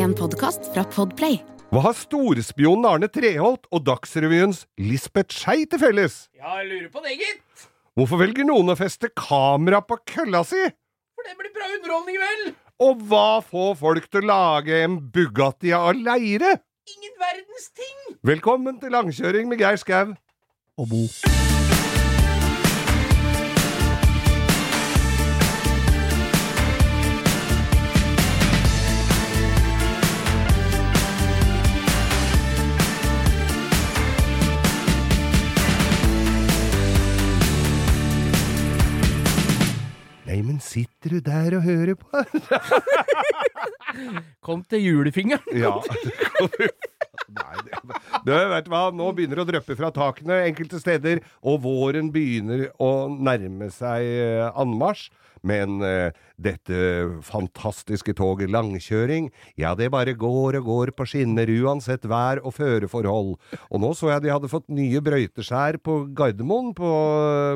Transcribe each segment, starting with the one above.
En podkast fra Podplay. Hva har storspionen Arne Treholt og Dagsrevyens Lisbeth Skei til felles? Ja, jeg lurer på det, gitt. Hvorfor velger noen å feste kamera på kølla si? For det blir bra underholdning, vel? Og hva får folk til å lage en Bugatti av leire? Ingen verdens ting. Velkommen til langkjøring med Geir Skau. Og Bo. Sitter du der og hører på? Kom til julefingeren. Ja. Nei, det, du vet du hva, nå begynner det å dryppe fra takene enkelte steder, og våren begynner å nærme seg eh, anmarsj. Men eh, dette fantastiske toget langkjøring, ja, det bare går og går på skinner uansett vær og føreforhold. Og nå så jeg de hadde fått nye brøyteskjær på Gardermoen, på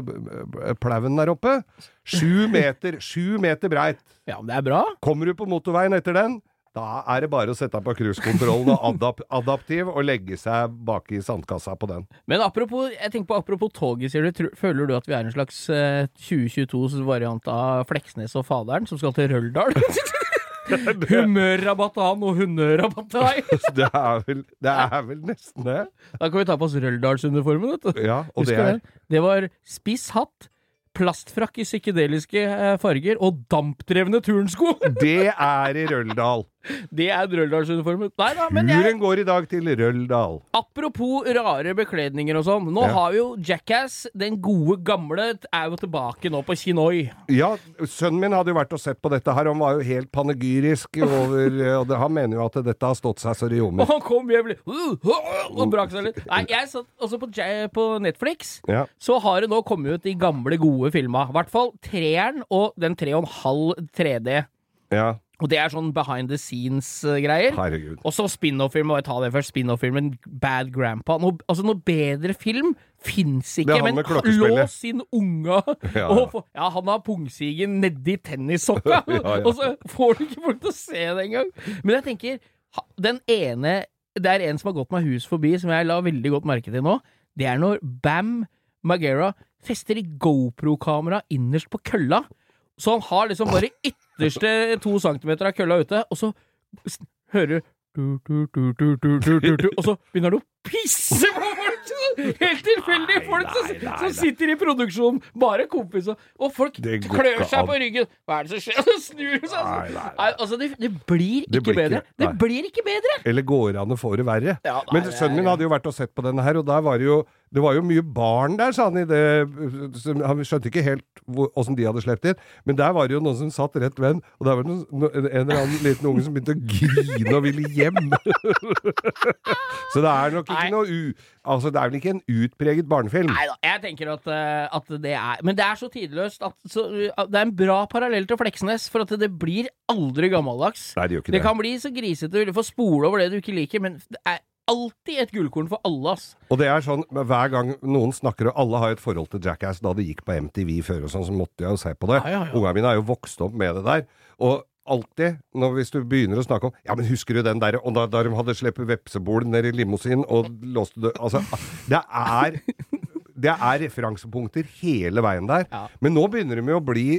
eh, plauen der oppe. Sju meter, sju meter breit. Ja, men det er bra. Kommer du på motorveien etter den, da er det bare å sette på cruisekontrollen og adap adaptiv og legge seg bak i sandkassa på den. Men apropos, jeg tenker på apropos toget, sier du. Føler du at vi er en slags eh, 2022s variant av Fleksnes og Faderen, som skal til Røldal? Humørrabatt til han og hunderabatt til deg. Det er vel, det er vel nesten det. Da kan vi ta på oss Røldalsuniformen, vet du. Ja, og det er det? Det var spiss hatt, plastfrakk i psykedeliske eh, farger og dampdrevne turnsko. Det er i Røldal. Det er Røldalsuniformen. Nei da, men jeg, Turen går i dag til Røldal. Apropos rare bekledninger og sånn. Nå Ja. har vi jo Jackass, den gode gamle, er jo tilbake nå på Kinoi. Ja, sønnen min hadde jo vært og sett på dette her, han var jo helt panegyrisk over Og det, han mener jo at dette har stått seg så det Og ljomer. han kom hjem litt og brak seg litt. Nei, jeg satt også på, Ja- på Netflix. Ja. Så har det nå kommet ut de gamle, gode filma. I hvert fall treeren og den tre og en halv 3D. ja. Og det er sånn behind the scenes-greier. Herregud. Og så spin-off-film, Bare ta det først. Spin-off-filmen Bad Grandpa. Noe, altså noe bedre film fins ikke. Men lås inn unga Ja. og Ja, han har pungsigen nedi tennissokka! Ja, ja. Og så får du ikke folk til å se det engang. Men jeg tenker, den ene Det er en som har gått meg hus forbi, som jeg la veldig godt merke til nå. Det er når Bam Magera fester GoPro-kamera innerst på kølla. Så han har liksom bare ytterste to centimeter av kølla ute, og så hører du, du, du, du Og så begynner du å pisse på folk! Helt tilfeldige folk som, nei, nei, som sitter i produksjonen. Bare kompiser. Og folk klør seg an. på ryggen. Hva er det som skjer? Så snur seg. Altså. nei, Nei, altså, det, det blir Det ikke blir ikke- bedre. Det blir ikke bedre! Eller går an å få det verre. Ja, nei, Men sønnen min hadde jo vært og sett på denne her, og der var det jo det var jo mye barn der, sa han i det Han skjønte ikke helt åssen de hadde sluppet inn, men der var det jo noen som satt rett ved og der var det noen, en eller annen liten unge som begynte å grine og ville hjem. Så det er nok Nei. ikke noe u... Altså, det er vel ikke en utpreget barnefilm. Nei da, jeg tenker at, eh, at det er Men det er så tidløst at så, at det er en bra parallell til Fleksnes, for at det blir aldri gammeldags. Nei, det gjør ikke Det det. kan bli så grisete, du får spole over det du ikke liker, men det er alltid et gullkorn for alle, ass. Og det er sånn, hver gang noen snakker, og alle har et forhold til Jackass da det gikk på MTV før og sånn, så måtte jeg jo se på det. Ja, ja, ja. Ungene mine er jo vokst opp med det der. Og alltid, når, hvis du begynner å snakke om Ja, men husker du den der Og da, da de hadde sluppet vepsebol ned i limousin og låste det Altså, det er Det er referansepunkter hele veien der. Ja. Men nå begynner de jo å bli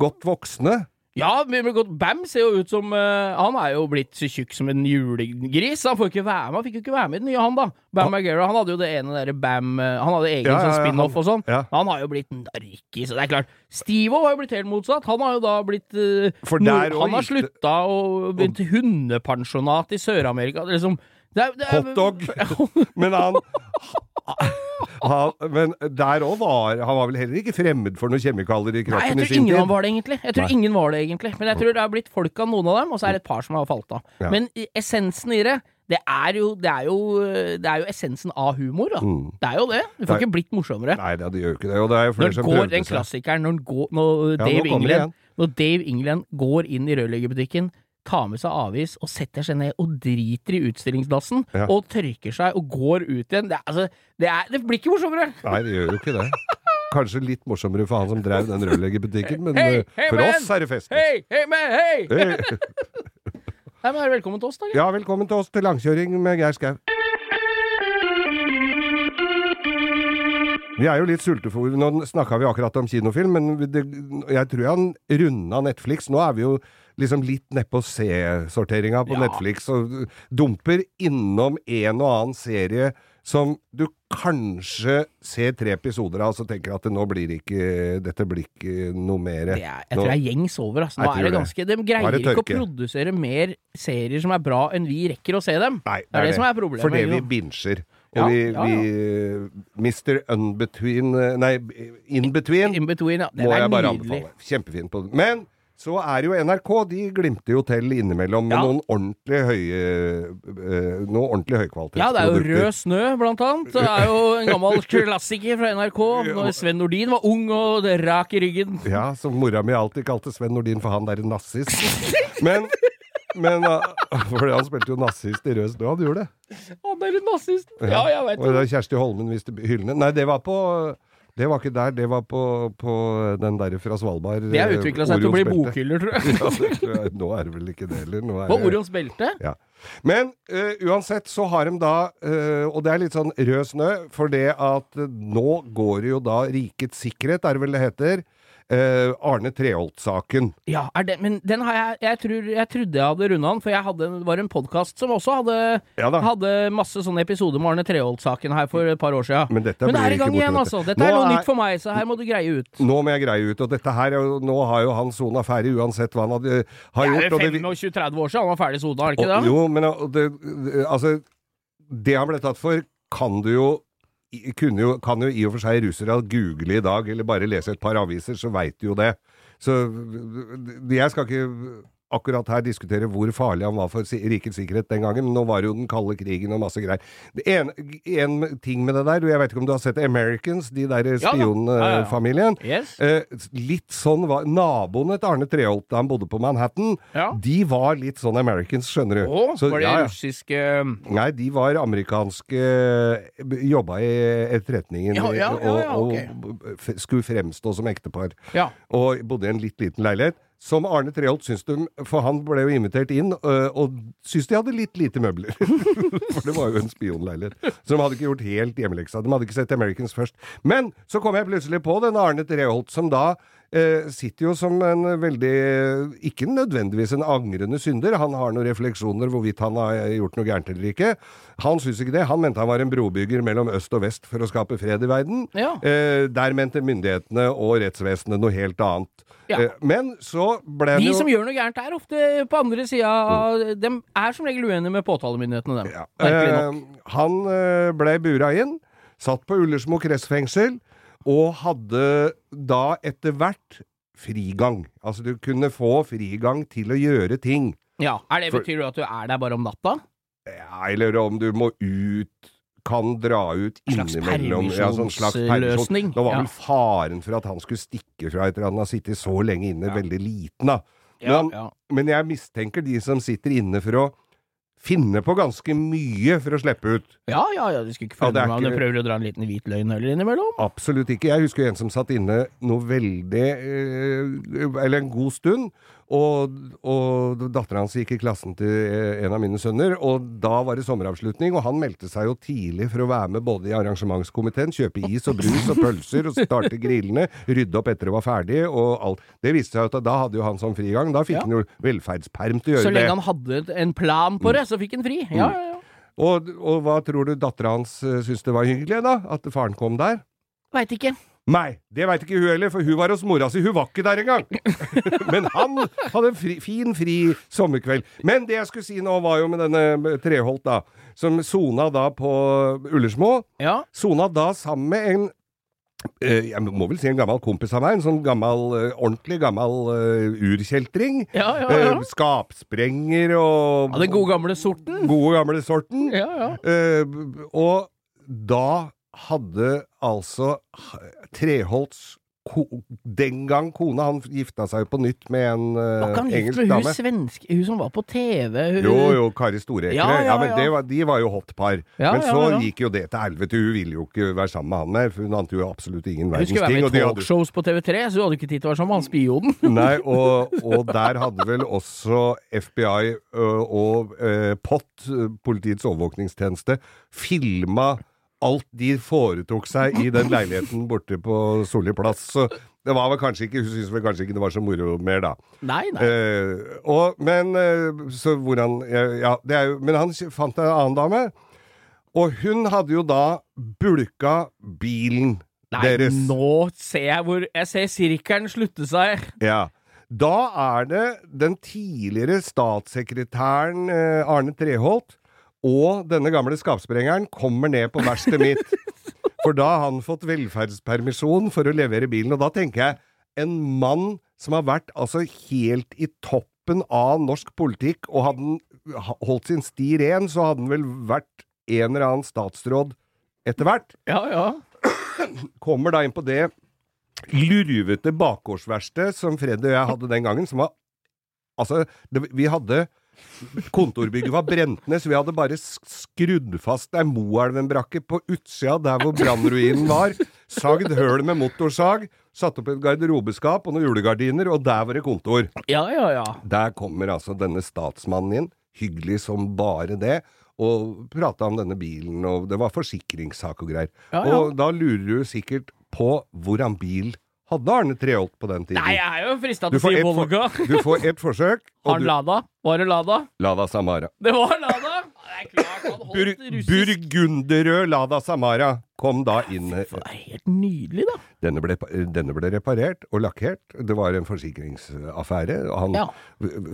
godt voksne. Ja, godt, Bam ser jo ut som uh, Han er jo blitt så tjukk som en julegris. Han får ikke være med Han fikk jo ikke være med i den nye, han da. Bam Margera. Han hadde jo det ene derre Bam eh, Han hadde egen Ja, sånn spin-off og sånn. ja. Han har jo blitt narkis, det er klart. Steve-O har jo blitt helt motsatt. Han har jo da blitt uh, der nord- Han har slutta og begynt hundepensjonat i Sør-Amerika. Er Liksom det er, det er, Hotdog. Men han, han Men der òg var Han var vel heller ikke fremmed for noen kjemikalier i Nei, kroppen jeg tror ingen tid? var det egentlig. Jeg tror Nei. ingen var det egentlig Men jeg tror det har blitt folk av noen av dem, og så er det et par som har falt av. Ja. Men essensen i det, det er jo, det er jo, det er jo essensen av humor. Mm. Det er jo det. Det får Nei. ikke blitt morsommere. Nei, det, gjør ikke det. Og det er jo Når flere som går den klassikeren når, går, når, Ja, Dave England, når Dave England går inn i rørleggerbutikken, tar med seg avis og setter seg ned og driter i utstillingsdassen Ja. og tørker seg og går ut igjen. Det, er, altså, det, er, det blir ikke morsommere! Nei, det gjør jo ikke det. Kanskje litt morsommere for han som drev den rørleggerbutikken, men hey, hey, for man! oss er det fest. Hei, hei, men hei! Nei, men er velkommen til oss, da? Ja, velkommen til oss til langkjøring med Geir Skau. Vi er jo litt sultefòre. Nå snakka vi akkurat om kinofilm, men det, jeg tror han runda Netflix. Nå er vi jo liksom litt nedpå C-sorteringa på Ja. Netflix, og dumper innom en og annen serie som du kanskje ser tre episoder av, og så tenker at nå blir ikke, dette blir ikke noe mer. Det er, jeg tror det er gjengs over. Altså. Nå er det det. ganske, de er greier det ikke å produsere mer serier som er bra, enn vi rekker å se dem. Nei, Det er det som er problemet, Fordi ikke vi binsjer. Og Ja, vi, ja, vi Mr. Unbetween Nei, In Between In between, ja. Må jeg bare nydelig. anbefale. Kjempefin på det. Men så er jo NRK De glimter jo til innimellom med Ja. noen ordentlig høye eh, Noe ordentlig høykvalitetsprodukter. Ja, det er jo Rød snø, blant annet. Det er jo en gammel klassiker fra NRK. Når Sven Nordin var ung og rak i ryggen. Ja, som mora mi alltid kalte Sven Nordin for han derre nazist. Men men uh, Fordi han spilte jo nazist i Rød snø, han gjorde det. Han er en nazist. Ja, jeg vet Og det. da Kjersti Holmen viste hyllene. Nei, det var på det var ikke der, det var på, på den derre fra Svalbard. Det har eh, utvikla seg til å bli bokhyller, tror jeg. Ja, det tror jeg. Nå er det vel ikke det heller. Er På Orions belte. Ja. Men uh, uansett så har de da uh, Og det er litt sånn rød snø, for det at uh, nå går det jo da Rikets sikkerhet, er det vel det heter. Eh, Arne Treholt-saken. Ja, er det, men den har jeg Jeg, tror, jeg trodde jeg hadde runda den, for jeg hadde, det var en podkast som også hadde, Ja hadde masse sånne episoder med Arne Treholt-saken her for et par år siden. Men dette Men det er i gang igjen, altså. Dette nå er noe er- nytt for meg, så her må du greie ut. Nå må jeg greie ut, og dette her, er nå har jo han sona ferdig uansett hva han hadde, har Det gjort. er det- 25-30 år siden han var ferdig sona, er det ikke Og- det? Jo, men det, altså Det han ble tatt for, kan du jo jo, kan jo i og for seg russere google i dag, eller bare lese et par aviser, så veit du jo det. Så jeg skal ikke akkurat her diskutere hvor farlig han var for rikets sikkerhet den gangen, men nå var det jo den kalde krigen og masse greier. Det En, en ting med det der, jeg vet ikke om du har sett Americans, de der spionfamilien? Ja, ja, ja. Yes. Eh, litt sånn var Naboene til Arne Treholt da han bodde på Manhattan, de var litt sånn Americans, skjønner du. Å, Så, var de russiske Nei, de var amerikanske Jobba i etterretningen og, og f- skulle fremstå som ektepar. Ja. Og bodde i en litt liten leilighet. Som Arne Treholt syns de For han ble jo invitert inn, øh, og syntes de hadde litt lite møbler. for det var jo en spionleilighet. Så de hadde ikke gjort helt hjemmeleksa. De hadde ikke sett Americans først. Men så kom jeg plutselig på den Arne Treholt, som da sitter jo som en veldig Ikke nødvendigvis en angrende synder. Han har noen refleksjoner hvorvidt han har gjort noe gærent eller ikke. Han syns ikke det. Han mente han var en brobygger mellom øst og vest for å skape fred i verden. Ja. Eh, der mente myndighetene og rettsvesenet noe helt annet. Ja. Eh, men så ble det jo De som gjør noe gærent, er ofte på andre sida mm. De er som regel uenige med påtalemyndighetene, dem. ja, eh, Han eh, ble bura inn, satt på Ullersmo kretsfengsel, og hadde da etter hvert frigang. Altså du kunne få frigang til å gjøre ting. Ja. Er det Betyr det at du er der bare om natta? Ja, eller om du må ut kan dra ut innimellom. Ja, sånn slags permisjonsløsning. permisjon. Nå var Ja. vel faren for at han skulle stikke fra et eller annet, ha sittet så lenge inne, Ja. veldig liten, da. Ja, Men, ja. men jeg mistenker de som sitter inne for å finne på ganske mye for å slippe ut. Ja, ja, ja, du skulle ikke Ja, følge er med om du prøver å dra en liten hvit løgn heller innimellom. Absolutt ikke. Jeg husker en som satt inne noe veldig eh, Eller en god stund. Og, og dattera hans gikk i klassen til eh, en av mine sønner, og da var det sommeravslutning, og han meldte seg jo tidlig for å være med både i arrangementskomiteen, kjøpe is og brus og pølser, og starte grillene, rydde opp etter det var ferdig, og alt. Det viste seg at da hadde jo han sånn frigang. Da fikk Ja. han jo velferdsperm til å gjøre det. Så lenge han hadde en plan på det, så fikk han fri. Ja, ja, ja. Og, og hva tror du dattera hans uh, syntes det var hyggelig, da? At faren kom der? Veit ikke. Nei, det veit ikke hun heller, for hun var hos mora si. Hun var ikke der engang! Men han hadde en fri, fin, fri sommerkveld. Men det jeg skulle si nå, var jo med denne Treholt, da, som sona da på Ullersmo. Ja. Sona da sammen med en eh, jeg må vel si en gammel kompis av meg, en sånn gammel, eh, ordentlig gammel uh, urkjeltring. Ja, ja, ja. Uh, skapsprenger og. Den gode gamle sorten. gode gamle sorten. Ja, ja. Eh, og da hadde altså Treholts den gang kona Han gifta seg jo på nytt med en Var uh, ikke han gift engelsk med hun dame. svenske Hun som var på TV? Hun, Jo, jo, Kari Storekre. Ja, Ja, ja, ja. var, de var jo hot par. Men så ja. gikk jo det til helvete. Hun ville jo ikke være sammen med han mer, for hun ante jo absolutt ingen Hun skulle være med i talkshows hadde- på TV3, så du hadde ikke tid til å være sammen med han spionen. Nei, og, og der hadde vel også FBI ø, og ø, POT, Politiets overvåkningstjeneste, filma alt de foretok seg i den leiligheten borte på Solli plass. Så det var vel kanskje ikke Hun syntes vel kanskje ikke det var så moro mer, da. Nei, nei. Eh, og, men eh, så hvordan Ja, det er jo Men han fant en annen dame, og hun hadde jo da bulka bilen Nei, deres. nå ser jeg hvor Jeg ser sirkelen slutte seg. Ja. Da er det den tidligere statssekretæren eh, Arne Treholt og denne gamle skapsprengeren kommer ned på verkstedet mitt. For da har han fått velferdspermisjon for å levere bilen. Og da tenker jeg, en mann som har vært altså helt i toppen av norsk politikk, og hadde holdt sin sti ren, så hadde han vel vært en eller annen statsråd etter hvert Ja, ja. kommer da inn på det lurvete bakgårdsverkstedet som Freddy og jeg hadde den gangen, som var Altså, det, vi hadde Kontorbygget var brent ned, så vi hadde bare skrudd fast ei Moelven-brakke på utsida der hvor brannruinen var. Sagd høl med motorsag, satt opp et garderobeskap og noen julegardiner, og der var det kontor. Ja, ja, ja. Der kommer altså denne statsmannen inn, hyggelig som bare det, og prata om denne bilen, og det var forsikringssak og greier. Ja, ja. Og da lurer du sikkert på hvordan bil hadde Arne Treholt på den tiden. Nei, jeg er jo frista til å si Volga. Du får ett forsøk, Har han Lada? Var det Lada? Lada Samara. Det var Lada! Det er klart han Bur holdt russisk Burgunderrød Lada Samara kom da inn. Det er helt nydelig, da. Denne ble, denne ble reparert og lakkert. Det var en forsikringsaffære. Han Ja.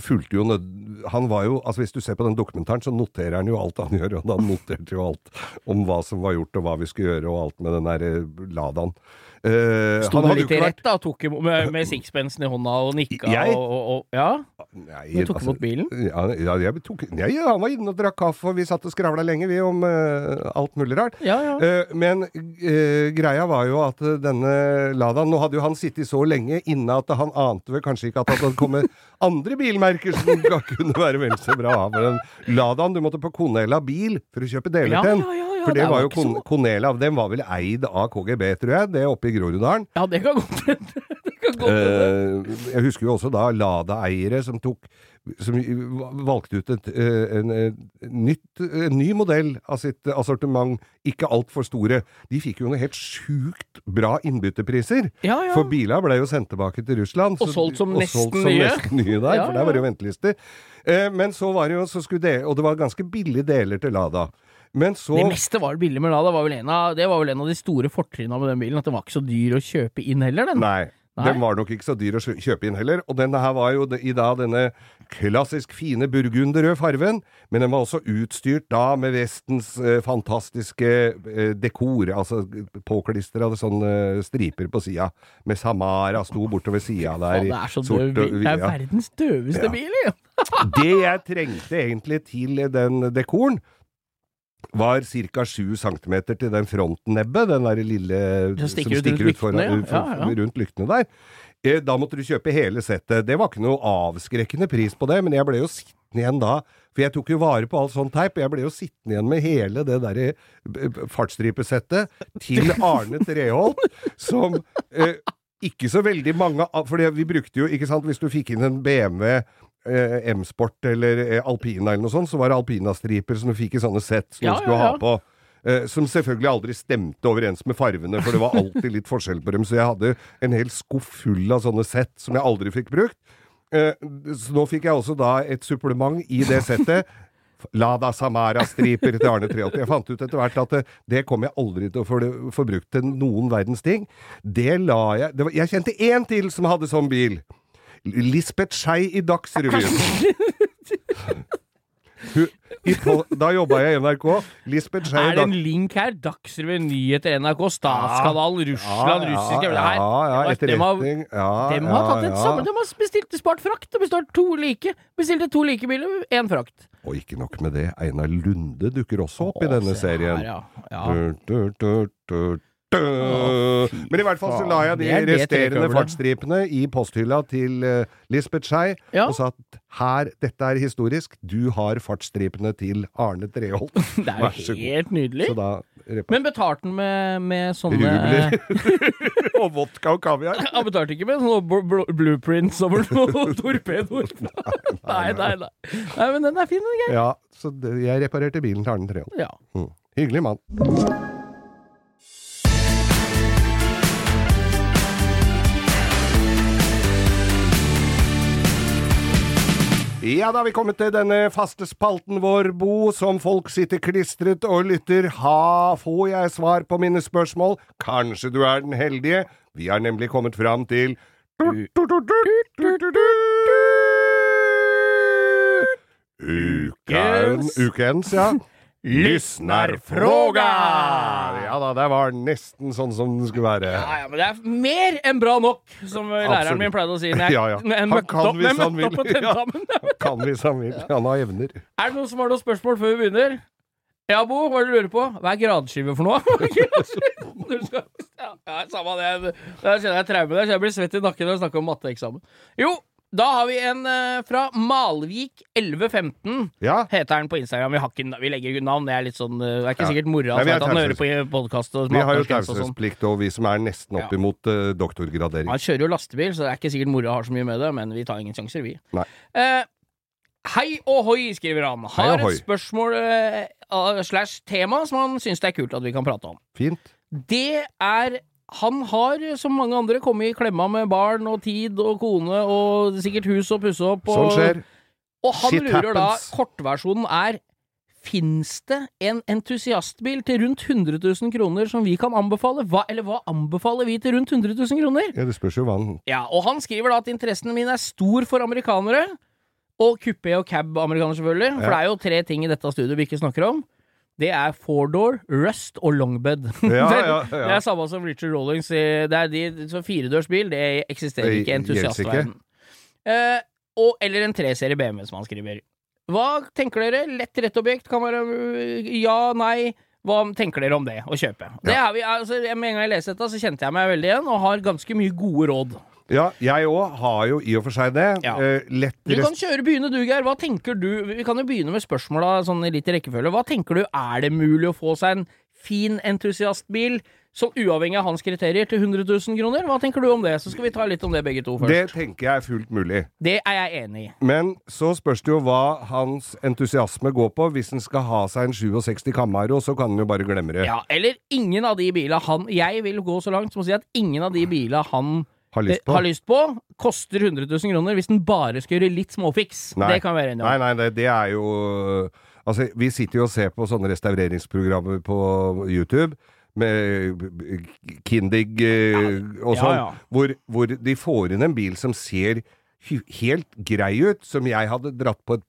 fulgte jo. Han var jo Altså, hvis du ser på den dokumentaren, så noterer han jo alt han gjør, og han noterte jo alt om hva som var gjort, og hva vi skulle gjøre, og alt med den der eh, Ladaen. Eh, Sto du litt i rett, da? Tok med, med sixpensen i hånda og nikka Jeg? og, og, og Ja? Nei, Du tok imot bilen? Ja, ja jeg tok, nei, han var inne og drakk kaffe, og vi satt og skravla lenge, vi, om uh, alt mulig rart. Ja, ja. Uh, men uh, greia var jo at denne Ladaen Nå hadde jo han sittet så lenge inne at han ante vel kanskje ikke at det hadde kommet andre bilmerker som kunne være vel så bra. Men Ladaen, du måtte på Konella bil for å kjøpe deler til den. ja, ja, ja, For det det var jo Kon så- den var vel eid av KGB, tror jeg, det oppe i Groruddalen. Ja, det kan godt hende. Eh, jeg husker jo også da Lada-eiere som tok som valgte ut et, en, en, eh, nytt, en ny modell av sitt assortiment, ikke altfor store. De fikk jo noen helt sjukt bra innbytterpriser. Ja, ja. For biler ble jo sendt tilbake til Russland. Og solgt som og nesten solgt som nye. nesten nye der, Ja, for der var det jo ventelister. Eh, men så var det jo, så skulle det, og det var ganske billige deler til Lada. Men så Det meste var billig med det Var vel en av, det var vel en av de store fortrinnene med den bilen. At den var ikke så dyr å kjøpe inn heller, den. Nei. Nei. Den var nok ikke så dyr å kjøpe inn heller. Og denne her var jo i da denne klassisk fine burgunderrøde farven, men den var også utstyrt da med Vestens eh, fantastiske eh, dekor, altså påklistra sånne striper på sida, med Samara sto bortover sida der. Det er så døv bil. Det er verdens døveste Ja. bil, jo! Det jeg trengte egentlig til den dekoren, var ca. 7 cm til den frontnebbet, den der lille Som stikker ut foran- lyktene, ja. Ja, ja. rundt lyktene der. Eh, Da måtte du kjøpe hele settet. Det var ikke noe avskrekkende pris på det, men jeg ble jo sittende igjen da. For jeg tok jo vare på all sånn teip, og jeg ble jo sittende igjen med hele det derre eh, fartsstripesettet til Arne Treholt, som eh, ikke så veldig mange av For vi brukte jo, ikke sant, hvis du fikk inn en BMW M-sport eller eh, Alpina eller noe sånt, så var det Alpina-striper som du fikk i sånne sett som Ja, du skulle ja, ja. ha på. Eh, som selvfølgelig aldri stemte overens med farvene, for det var alltid litt forskjell på dem. Så jeg hadde en hel skuff full av sånne sett som jeg aldri fikk brukt. Eh, så nå fikk jeg også da et supplement i det settet. Lada Samara-striper til Arne Treholt. Jeg fant ut etter hvert at det, det kom jeg aldri til å få, få brukt til noen verdens ting. Det la jeg det var, Jeg kjente én til som hadde sånn bil. Lisbeth Skei i Dagsrevyen. Hun, på, da jobba jeg i NRK. Lisbeth Skei Er det en link her? Dagsrevyen, nyheter, NRK, Statskanalen, Russland, russiske ja, Her. ja, ja, har- etterretning. Ja, Dem har tatt et ja. De har bestilt spart frakt. Det består to like. Bestilte to like biler, én frakt. Og ikke nok med det, Einar Lunde dukker også opp i denne serien. her, ja. Ja. Du, du, du, du, dø. Men i hvert fall så la jeg de er resterende fartsstripene i posthylla til uh, Lisbeth Skei Ja. og sa at her, dette er historisk, du har fartsstripene til Arne Treholt. Det er jo helt nydelig. Så da Men betalte han med, med sånne Rubler og vodka og kaviar. Han betalte ikke med sånne bl bl blueprints over noen torpedoer. Nei, nei, nei. Nei, Men den er fin, den, Geir. Ja, så jeg reparerte bilen til Arne Treholt. Ja. Mm. Hyggelig mann. Ja, da har vi kommet til denne faste spalten vår, Bo, som folk sitter klistret og lytter. Ha, får jeg svar på mine spørsmål? Kanskje du er den heldige? Vi har nemlig kommet fram til Ukens. ukens, ja. Lyssnarfråga! Ja da, det var nesten sånn som det skulle være. Ja, ja, men det er mer enn bra nok, som læreren Absolutt. min pleide å si. Jeg, Ja, ja. Han kan opp- hvis han vil. Ja. han Kan hvis han vil. Han har evner. Er det noen som har noen spørsmål før vi begynner? Ja, Bo, hva er det du lurer på? Hva er gradskive for noe? Ja, samme det. Der kjenner jeg traume der, så jeg blir svett i nakken når jeg snakker om matteeksamen. Jo, da har vi en eh, fra Malvik1115. Ja. Heter den på Instagram. Vi, har ikke, vi legger navn. Det er litt sånn eh, Det er ikke Ja. sikkert mora Nei, vi vet har at han hører på podkast og Vi har jo matematikk og sånn. taushetsplikt, og vi som er nesten opp Ja. imot uh, doktorgradering. Han kjører jo lastebil, så det er ikke sikkert mora har så mye med det, men vi tar ingen sjanser, vi. Nei. Eh, hei ohoi, skriver han. Har ohoi. et spørsmål eh, slash tema som han syns det er kult at vi kan prate om. Fint. Det er han har, som mange andre, kommet i klemma med barn og tid og kone og sikkert hus å pusse opp. Og, Sånn skjer. og han Shit lurer da. Kortversjonen er Fins det en entusiastbil til rundt 100 000 kroner som vi kan anbefale? Hva, eller hva anbefaler vi til rundt 100 000 kroner? Ja, det spørs jo hva han Ja, og han skriver da at interessen min er stor for amerikanere. Og kupé og cab-amerikanere, selvfølgelig. For Ja. det er jo tre ting i dette studioet vi ikke snakker om. Det er four-door, rust og longbed. Ja, ja, ja. det er samme som Richard Rollings. Det er de, så firedørsbil, det eksisterer Det ikke i entusiastverden. Eh, og, eller en treserie BMW, som han skriver. Hva tenker dere? Lett rettobjekt kan være øh, ja, nei. Hva tenker dere om det, å kjøpe? Det vi, altså, med en gang jeg leste dette, så kjente jeg meg veldig igjen, og har ganske mye gode råd. Ja, jeg òg har jo i og for seg det. Ja. Uh, lett Du kan kjøre begynne du, Geir. Hva tenker du Vi kan jo begynne med spørsmåla sånn litt i rekkefølge. Hva tenker du, er det mulig å få seg en fin entusiastbil, som uavhengig av hans kriterier, til 100 000 kroner? Hva tenker du om det? Så skal vi ta litt om det begge to først. Det tenker jeg er fullt mulig. Det er jeg enig i. Men så spørs det jo hva hans entusiasme går på. Hvis han skal ha seg en 67 Camaro, så kan han jo bare glemme det. Ja, eller ingen av de bila han Jeg vil gå så langt som å si at ingen av de bila han Har lyst på. har lyst på, koster 100 000 kroner hvis den bare skal gjøre litt småfiks. Nei. Det kan vi være enige om. Nei, nei, det, det er jo Altså, vi sitter jo og ser på sånne restaureringsprogrammer på YouTube. Med Kindig eh, og sånn, ja. Hvor, hvor de får inn en bil som ser helt grei ut, som jeg hadde dratt på et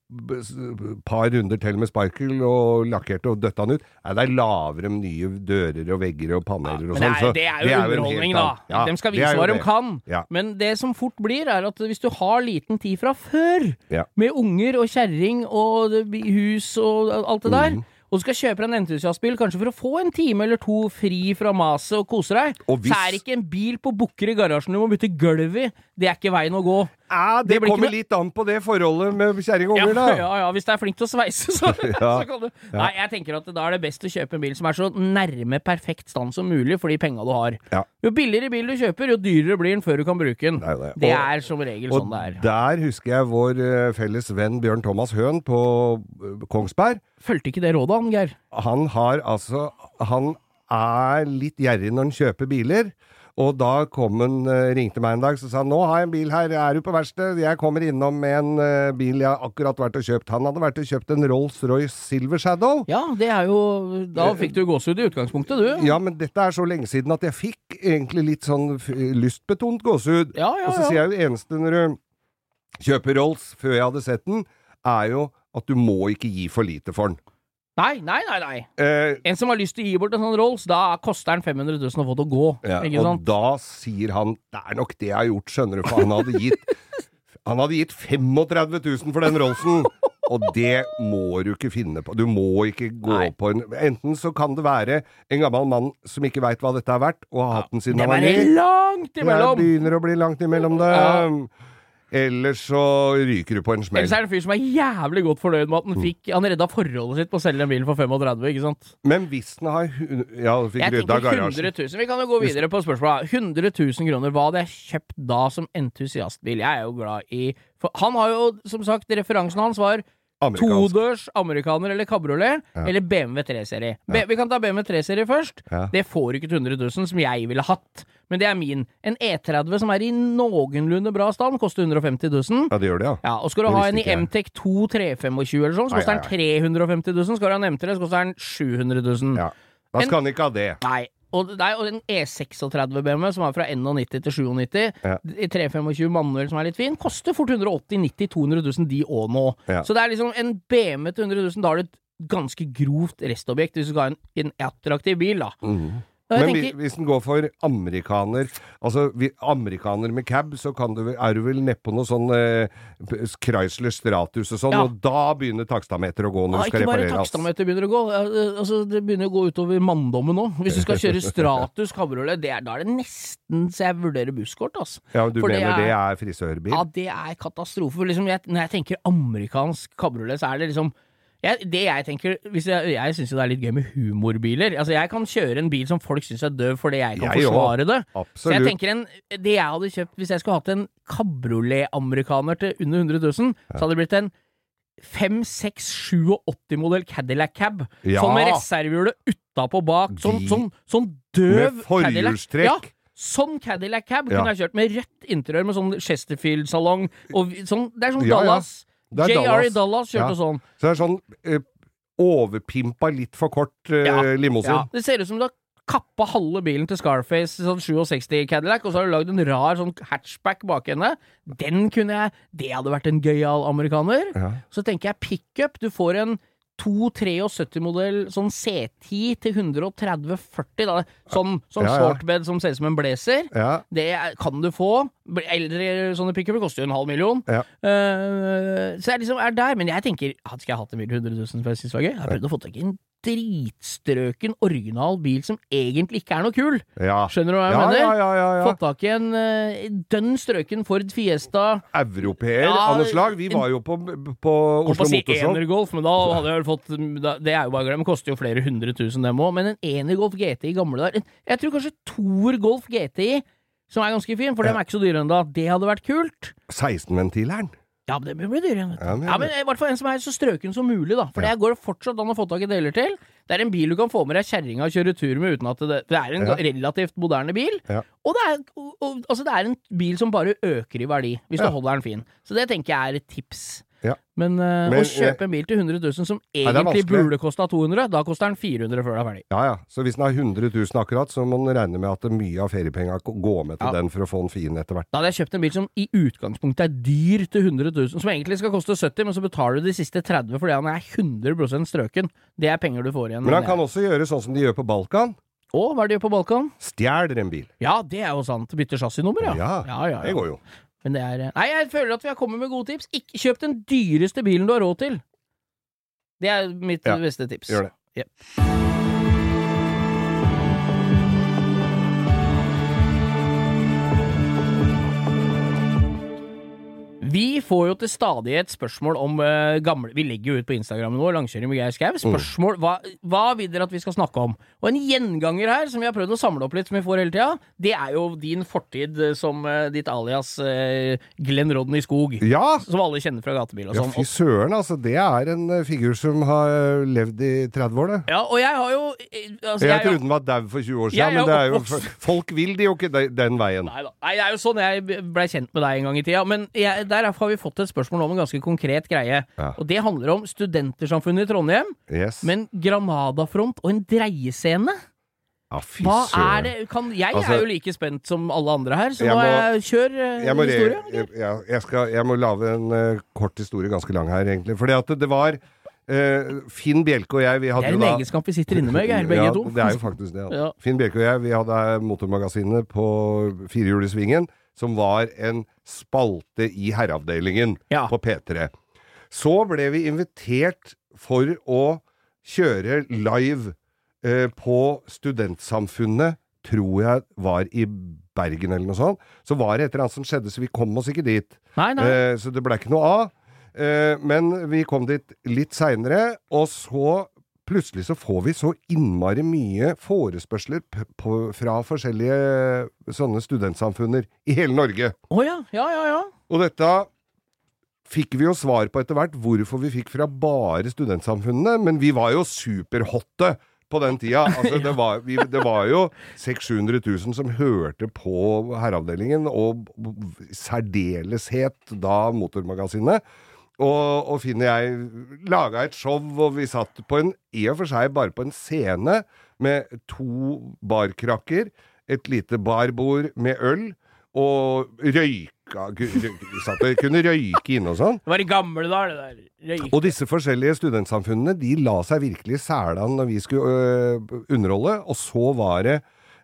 par runder til med sparkel og lakkerte og døtta den ut. Nei, det er lavere med nye dører og vegger og paneler og det sånn. er, så det er jo en underholdning, da. Ja, de skal vise hva de kan. Ja. Men det som fort blir, er at hvis du har liten tid fra før, med unger og kjerring og hus og alt det der der, og du skal kjøpe deg en entusiastbil kanskje for å få en time eller to fri fra maset og kose deg, Og hvis- så er ikke en bil på bukker i garasjen du må bytte gulv i. Det er ikke veien å gå. Ja, det, Det kommer litt an på det forholdet med kjerring og unger, da. ja, ja, hvis du er flink til å sveise, så, Ja. så kan du Nei, jeg tenker at da er det best å kjøpe en bil som er så nærme perfekt stand som mulig for de penga du har. Ja. Jo billigere bil du kjøper, jo dyrere blir den før du kan bruke den. Er det. Det Og- er som regel sånn det er. Og der husker jeg vår eh, felles venn Bjørn Thomas Høen på eh, Kongsberg. Fulgte ikke det rådet, han, Geir? Han har altså Han er litt gjerrig når han kjøper biler. Og da kom han, eh, ringte meg en dag og sa han, nå har jeg en bil her, er du på verkstedet?' Jeg kommer innom med en eh, bil jeg har akkurat vært og kjøpt. Han hadde vært og kjøpt en Rolls-Royce Silver Shadow. Ja, det er jo Da fikk du gåsehud i utgangspunktet, du. Ja, men dette er så lenge siden at jeg fikk egentlig litt sånn lystbetont gåsehud. Ja, ja, Og så sier jeg jo eneste når du kjøper Rolls før jeg hadde sett den, er jo at du må ikke gi for lite for den. Nei, nei, nei. nei Eh, En som har lyst til å gi bort en sånn Rolls, da koster den 500 000 å få til å gå. ja, og sant? da sier han det er nok det jeg har gjort, skjønner du, for han hadde gitt Han hadde gitt 35 000 for den Rollsen! Og det må du ikke finne på. Du må ikke gå Nei. på en Enten så kan det være en gammel mann som ikke veit hva dette er verdt, og har hatt den siden Det han var er ny. langt Det begynner å bli langt imellom det. Ja. Eller så ryker du på en smell. Ellers er det en fyr som er jævlig godt fornøyd med at han fikk Han redda forholdet sitt på å selge den bilen for 35, ikke sant? Men hvis den har Ja, du fikk rydda garasjen. 100 000. Vi kan jo gå videre på spørsmålet. 100 000 kroner, hva hadde jeg kjøpt da som entusiastbil? Jeg er jo glad i for Han har jo, som sagt, referansen hans var todørs amerikaner eller kabriolet, Ja. eller BMW 3-serie. Ja. Vi kan ta BMW 3-serie først. Ja. Det får ikke til 100 000, som jeg ville hatt. Men det er min. En E30 som er i noenlunde bra stand, koster 150 000. Ja, det gjør det, ja. Ja, og skal du ha en i. MTEC 2 325 eller sånn, så koster den 350 000. Skal du ha en M3, så koster den 700 000. ja. Da skal han ikke ha det. Nei. Og, nei, og en E36 BMW, som er fra 91 til 97, Ja. i 325 manuell som er litt fin, koster fort 180 90 200 000 de òg nå. Ja. Så det er liksom en BMW til 100 000, da har du et ganske grovt restobjekt hvis du skal ha en, en attraktiv bil, da. Mhm. Men tenker, hvis, den går for amerikaner Altså vi, amerikaner med cab, så kan du, er du vel nedpå noe sånn eh, Chrysler Stratus og sånn, Ja. og da begynner takstameteret å gå når ja, du skal ikke bare takstameteret begynner å gå, eh, altså, det begynner å gå utover manndommen nå. Hvis du skal kjøre Stratus kabriolet, det er- da er det nesten så jeg vurderer busskort, altså. Ja, du For det mener er- det er frisørbil? Ja, det er katastrofe. Liksom jeg, når jeg tenker amerikansk kabriolet, så er det liksom jeg, det jeg tenker hvis Jeg, jeg syns jo det er litt gøy med humorbiler. Altså Jeg kan kjøre en bil som folk syns er døv fordi jeg kan Jeg forsvare det. Så jeg tenker en, Det jeg hadde kjøpt hvis jeg skulle hatt en kabriolet-amerikaner til under 100 000, så hadde det blitt en 5, 6, 87 modell Cadillac Cab. Ja. Sånn med reservehjulet utapå bak. Sånn, sånn, sånn døv Med Cadillac. forhjulstrekk. Ja, sånn Cadillac Cab Ja. kunne jeg kjørt med rødt interiør med sånn Chesterfield-salong. Sånn, det er sånn Ja, ja. Dallas. JR i Dallas. Dallas kjørte Ja. sånn. Så det er sånn eh, overpimpa, litt for kort eh, Ja. limousin. Ja, det ser ut som du har kappa halve bilen til Scarface, sånn 67 Cadillac, og så har du lagd en rar sånn hatchback bak henne. Den kunne jeg Det hadde vært en gøyal amerikaner. Ja. Så tenker jeg pickup. Du får en 273-modell sånn C10 til 130-40, da. Sånn, sånn Ja, ja. shortbed som ser ut som en blazer. Ja. Det kan du få. Eldre sånne pickuper koster jo en halv million. Eh, så jeg liksom er der. Men jeg tenker hadde ikke jeg hatt en bil til 100 000 for jeg synes det var gøy? Jeg har prøvd å få tak i en dritstrøken, original bil som egentlig ikke er noe kul. ja. Skjønner du hva jeg Ja, mener? ja. Fått tak i en uh, dønn strøken Ford Fiesta. Europeer av noe slag. Vi var jo på, på Oslo å si energolf, men da hadde jeg vel fått da, Det er jo bare glem, koster jo flere hundre tusen, dem òg. Men en energolf GTI gamle der Jeg tror kanskje Tor Golf GTI, som er ganske fin, for dem er ikke så dyre ennå, det hadde vært kult. 16-ventileren. Ja, men det blir dyrere. Ja, men- Ja, men i hvert fall en som er så strøken som mulig, da. For Ja. det går fortsatt an å få tak i deler til. Det er en bil du kan få med deg kjerringa og kjøre tur med uten at det Det er en Ja. relativt moderne bil. Og, det er, og, og, altså det er en bil som bare øker i verdi, hvis du holder den fin. Så det tenker jeg er et tips. Ja. Men, uh, Men, å kjøpe en bil til 100 000 som egentlig burde kosta 200, da koster den 400 før det er ferdig. Ja ja. Så hvis den har 100 000 akkurat, så må den regne med at mye av feriepenga går med til Ja. den for å få den fin etter hvert. Da hadde jeg kjøpt en bil som i utgangspunktet er dyr til 100 000, som egentlig skal koste 70, men så betaler du de siste 30 fordi han er 100 strøken. Det er penger du får igjen. Men han kan også gjøre sånn som de gjør på Balkan. Å, hva er det de gjør på Balkan? Stjeler en bil. Ja, det er jo sant. Bytter chassisnummer, ja. Ja, ja, ja, Det går jo. Men det er Nei, jeg føler at vi har kommet med gode tips. Ikke kjøp den dyreste bilen du har råd til. Det er mitt Ja, beste tips. Gjør det. Ja. Vi får jo til stadighet spørsmål om uh, gamle Vi legger jo ut på Instagram nå, Langkjøring med Geir Skau. Spørsmål hva, hva vil dere at vi skal snakke om? Og en gjenganger her, som vi har prøvd å samle opp litt, som vi får hele tida, det er jo din fortid eh, som uh, ditt alias uh, Glenn Rodney Skog. Ja! Som alle kjenner fra gatebil og Ja, sånn. fy søren, altså. Det er en figur som har levd i 30 år, det. Ja, og jeg har jo altså, Jeg jeg- trodde den var dau for 20 år siden, men det er jo, folk vil de jo ikke den veien. Nei da. Nei, det er jo sånn jeg blei kjent med deg en gang i tida. Men jeg, der har vi fått et spørsmål om en ganske konkret greie. Ja. Og det handler om Studentersamfunnet i Trondheim, Yes. men Granadafront og en dreiescene. Ah, fy Hva er søren. det kan, Jeg Altså, er jo like spent som alle andre her, så jeg nå må- kjør eh, Jeg må, historie. jeg, ja, jeg, skal, jeg må lage en uh, kort historie, ganske lang her, egentlig. Fordi at det var Uh, Finn Bjelke og jeg, vi Det er en da egenskap vi sitter inne med, Geir, begge ja, to. Det er jo faktisk det. Ja. Ja. Finn Bjelke og jeg, vi hadde Motormagasinet på Firehjulssvingen, som var en spalte i herreavdelingen Ja. på P3. Så ble vi invitert for å kjøre live eh, på Studentsamfunnet, tror jeg var i Bergen eller noe sånt. Så var det et eller annet som skjedde, så vi kom oss ikke dit. Nei, nei. Eh, så det ble ikke noe av. Eh, men vi kom dit litt seinere, og så plutselig så får vi så innmari mye forespørsler på, fra forskjellige sånne studentsamfunner i hele Norge. Oh ja, ja, ja, ja. Og dette fikk vi jo svar på etter hvert hvorfor vi fikk fra bare studentsamfunnene, men vi var jo superhotte på den tida. Altså, det, var, vi, det var jo 600 000 som hørte på Herreavdelingen, og særdeleshet da Motormagasinet. Og, og Finn og jeg laga et show, og vi satt på en, i og for seg bare på en scene med to barkrakker, et lite barbord med øl, og røyka satt og Kunne røyke inne og sånn. Det var i gamle dager, det der. Røyke. Og disse forskjellige studentsamfunnene de la seg virkelig i selen når vi skulle øh, underholde. Og så var det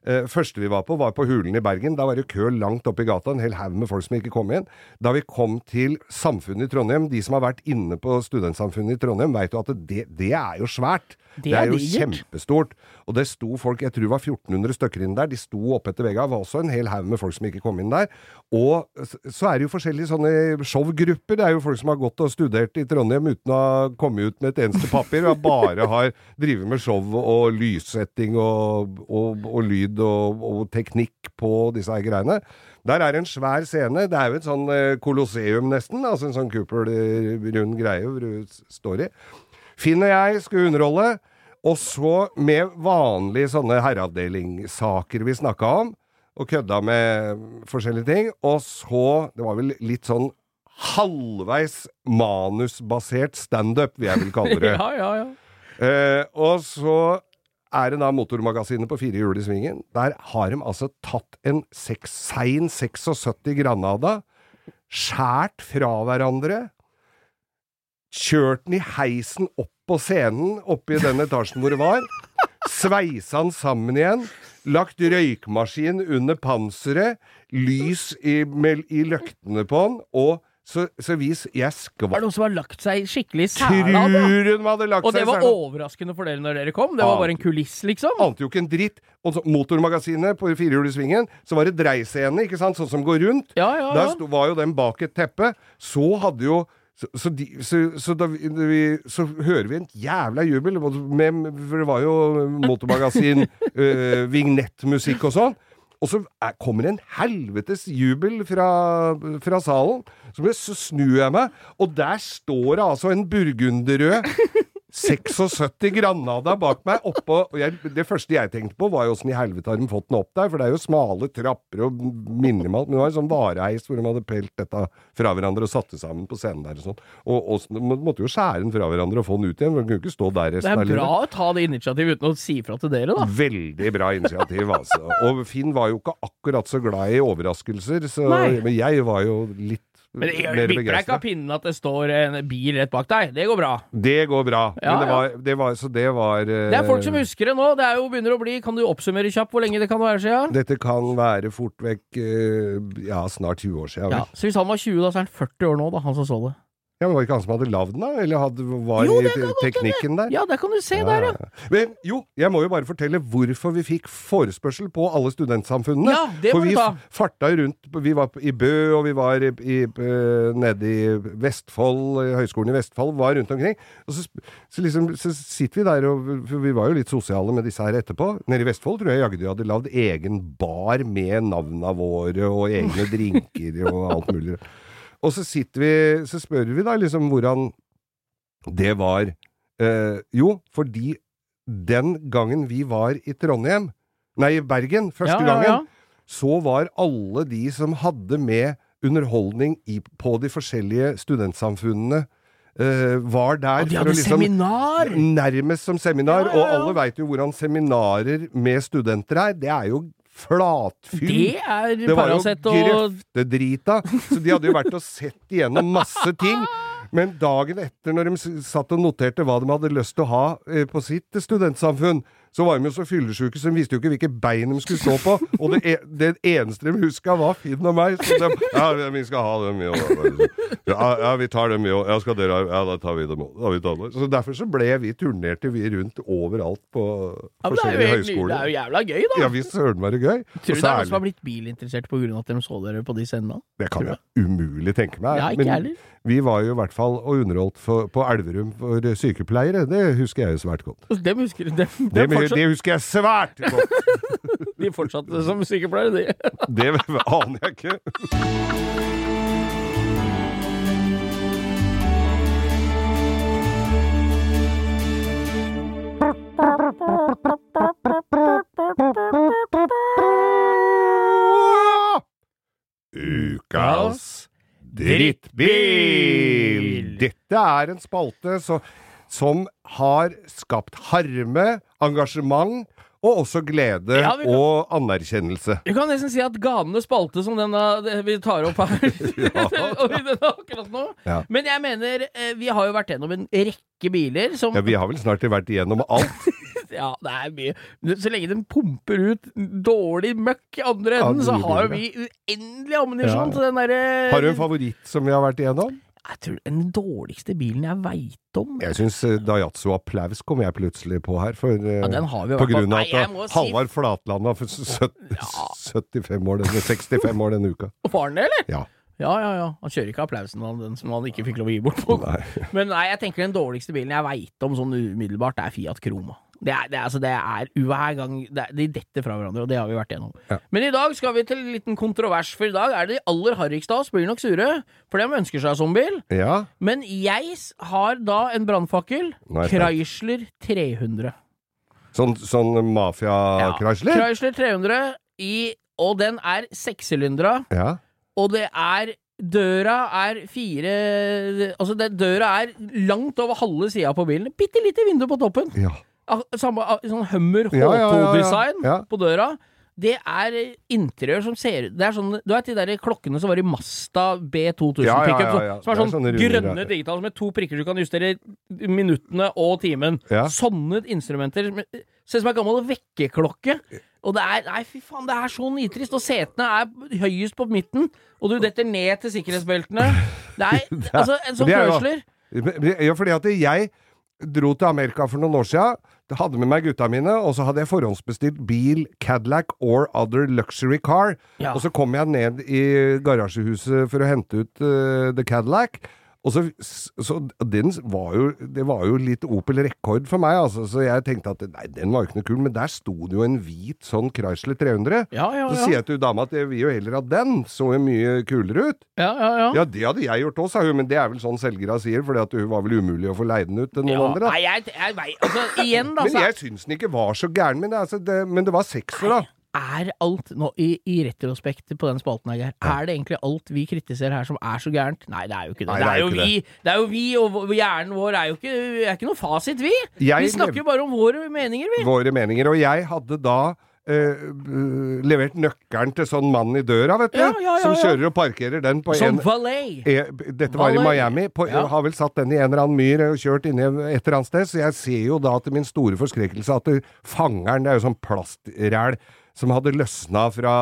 øh, Første vi var på, var på Hulen i Bergen. Da var det kø langt oppe i gata, en hel haug med folk som ikke kom inn. Da vi kom til Samfunnet i Trondheim, de som har vært inne på Studentsamfunnet i Trondheim, veit jo at det, det er jo svært. Det Det er er jo digert. kjempestort. Og det sto folk, jeg tror det var 1400 stykker inne der, de sto oppe etter. Det var også en hel haug med folk som ikke kom inn der. Og så er det jo forskjellige sånne showgrupper. Det er jo folk som har gått og studert i Trondheim uten å ha kommet ut med et eneste papir, og bare har drevet med show og lyssetting og, og, og lyd og, og teknikk på disse greiene. Der er en svær scene. Det er jo et sånn eh, kolosseum nesten. Altså en sånn kuppelrund greie hvor du står i. Finn og jeg skulle underholde, og så med vanlige sånne herreavdelingssaker vi snakka om, og kødda med forskjellige ting. Og så Det var vel litt sånn halvveis manusbasert standup, vil jeg vel kalle det. Ja, ja, ja. Eh, og så er det da Motormagasinet på fire hjul i svingen. Der har de altså tatt en sein 76 Granada, skjært fra hverandre, kjørt den i heisen opp på scenen oppe i den etasjen hvor det var, sveisa den sammen igjen, lagt røykmaskin under panseret, lys i, med, i løktene på den, og så, så vi Jeg Var Er det noen som har lagt seg skikkelig i? Tror hun hadde lagt Og det var overraskende for dere når dere kom? Det var bare en kuliss, liksom? ante jo ikke en dritt. Og så Motormagasinet på firehjulssvingen, så var det dreiscene, ikke sant, sånn som går rundt. Ja, ja, Der sto, var jo den bak et teppe. Så hadde jo så, så, de, så, så, da vi, vi, så hører vi en jævla jubel, med, for det var jo motormagasin, øh, vignettmusikk og sånn. Og så er, kommer en helvetes jubel fra, fra salen. Så, så snur jeg meg, og der står det altså en burgunderrød 76 Granada bak meg oppå jeg, Det første jeg tenkte på, var jo åssen i helvete har de fått den opp der? For det er jo smale trapper og minimalt. Men det var en sånn vareheis hvor de hadde pelt dette fra hverandre og satt det sammen på scenen der og sånn. Og, og så- de måtte jo skjære den fra hverandre og få den ut igjen, for den kunne ikke stå der Det resten er av livet. bra å ta det initiativet uten å si fra til dere, da. Veldig bra initiativ, altså. Og Finn var jo ikke akkurat så glad i overraskelser, så, men jeg var jo litt Men det vipper deg ikke av pinnen at det står en bil rett bak deg. Det går bra. Det går bra. Ja, men det var, det var, så det var uh, Det er folk som husker det nå. Det er jo begynner å bli Kan du oppsummere kjapt hvor lenge det kan være siden? Dette kan være fort vekk uh, ja, snart 20 år siden. Ja. Så hvis han var 20, da, så er han 40 år nå, da, han som så det. Ja, men Var det ikke han som hadde lagd den, da? Eller hadde, var Jo, det i teknikken der? Ja, der kan du se der, ja. Men jo, jeg må jo bare fortelle hvorfor vi fikk forespørsel på alle studentsamfunnene. Ja, det må For vi ta. farta rundt Vi var i Bø, og vi var i, i, eh, nede i Vestfold, Høgskolen i Vestfold, var rundt omkring. Og så, så, liksom, så sitter vi der, og for vi var jo litt sosiale med disse her etterpå. Nede i Vestfold tror jeg jaggu de hadde lagd egen bar med navna våre, og egne drinker og alt mulig. Og så sitter vi, så spør vi da liksom hvordan det var. Eh, jo, fordi den gangen vi var i Trondheim, nei, i Bergen, første Ja, ja, ja. gangen, så var alle de som hadde med underholdning i, på de forskjellige studentsamfunnene, eh, var der Og de hadde liksom seminar! Nærmest som seminar, Ja, ja, ja. og alle veit jo hvordan seminarer med studenter er. Det er jo flatfyll. Det er Det var jo grøftedrita. Så de hadde jo vært og sett igjennom masse ting. Men dagen etter, når de satt og noterte hva de hadde lyst til å ha eh, på sitt studentsamfunn, så var de jo så fyllesyke, så de visste jo ikke hvilke bein de skulle stå på. Og det, e det eneste de huska, var Finn og meg. Så de Ja, vi skal ha dem, jo. Ja, ja vi tar dem, jo. Ja, skal dere Ja, da tar vi dem òg. Så derfor så ble vi turnerte vi rundt overalt på Ja, forskjellige høyskoler. Det er jo jævla gøy, da. Ja visst søren meg det gøy. Tror du det er noen som har blitt bilinteressert av at de så dere på de scenene? Det kan jeg umulig tenke meg. Ja, ikke Men heller. Vi var jo i hvert fall og underholdt for, på Elverum for sykepleiere. Det husker jeg jo svært godt. Dem husker dem, dem dem, fortsatt, det husker jeg svært godt. De fortsatte som sykepleiere, de. Det aner jeg ikke. Ukas drittbil! Dette er en spalte så, som har skapt harme, engasjement og også glede Ja, kan- og anerkjennelse. Du kan nesten si at ganenes spalte som den vi tar opp her akkurat nå. Ja. Men jeg mener, eh, vi har jo vært gjennom en rekke biler som Ja, vi har vel snart vært igjennom alt. Ja, det er mye. Så lenge de pumper ut dårlig møkk i andre Ja, enden, så har jo vi uendelig ammunisjon Ja. til den derre Har du en favoritt som vi har vært igjennom? Jeg tror Den dårligste bilen jeg veit om Jeg syns Daihatsu Applaus kom jeg plutselig på her. For, eh, Ja, den på grunn av Nei, at må si- Flatland var for 75 år, denne- 65 år denne uka. Var han det, eller? Ja. Ja, ja, ja. Han kjører ikke applausen av den som han ikke fikk lov å gi bort på. Nei. Men nei, jeg tenker den dårligste bilen jeg veit om sånn umiddelbart, det er Fiat Croma. Det er, det, er- altså, det er hver gang det er, De detter fra hverandre, og det har vi vært gjennom. Ja. Men i dag skal vi til en liten kontrovers, for i dag er det de aller harrigste av oss blir nok sure, for de ønsker seg zombiebil. bil. Ja. Men jeg har da en brannfakkel. Er. Chrysler 300. Sånn, sånn mafia-Chrysler? Chrysler 300 i Og den er sekssylindra, Ja. og det er Døra er fire Altså, det, døra er langt over halve sida på bilen. Bitte lite vindu på toppen. ja. Samme sånn Hummer Ja, ja, ja. H2-design på døra. Det er eh, interiør som ser Det er sånn Du vet de der klokkene som var i Masta B2000 Ja, ja, ja, pickup? ja. Som er sånn er sånn sånne grønne digitale med to prikker du kan justere minuttene og timen. Sånne instrumenter. Ser ut som en gammel vekkerklokke. Og det er Nei, fy faen, det er så nitrist. Og setene er høyest på midten, og du detter ned til sikkerhetsbeltene. Det er Altså, en sånn er jo- Ja, fordi at jeg dro til Amerika for noen år siden. Hadde med meg gutta mine, og så hadde jeg forhåndsbestilt bil, Cadillac or other luxury car. Ja. Og så kom jeg ned i garasjehuset for å hente ut uh, The Cadillac. Og så, så den var jo, Det var jo litt Opel rekord for meg, altså, så jeg tenkte at nei, den var jo ikke noe kul. Men der sto det jo en hvit sånn Chrysler 300. Ja, ja, ja. Så sier jeg til dama at jeg vil jo heller ha den, så jo mye kulere ut. Ja, ja, ja. Ja, det hadde jeg gjort òg, sa hun, men det er vel sånn selgera sier, for hun var vel umulig å få leid den ut til noen Ja, andre. Da. Nei, jeg, jeg jeg, altså, igjen, da. Men jeg syns den ikke var så gæren, men det, altså, det, men det var sekser, da. Er alt nå, i, i retrospekt på den spalten her, er det egentlig alt vi kritiserer her som er så gærent? Nei, det er jo ikke det. Nei, det, er jo ikke vi, det er jo vi, og hjernen vår er jo ikke, er ikke noe fasit, vi. Jeg vi snakker jo bare om våre meninger, vi. Våre meninger. Og jeg hadde da eh, eh, levert nøkkelen til sånn mann i døra, vet du. Ja, ja, ja, som kjører og parkerer den på Som en valet. Eh, Dette var i Miami. På. Har vel satt den i en eller annen myr og kjørt inni et eller annet sted. Så jeg ser jo da til min store forskrekkelse at fangeren, det er jo sånn plastræl som hadde løsna fra,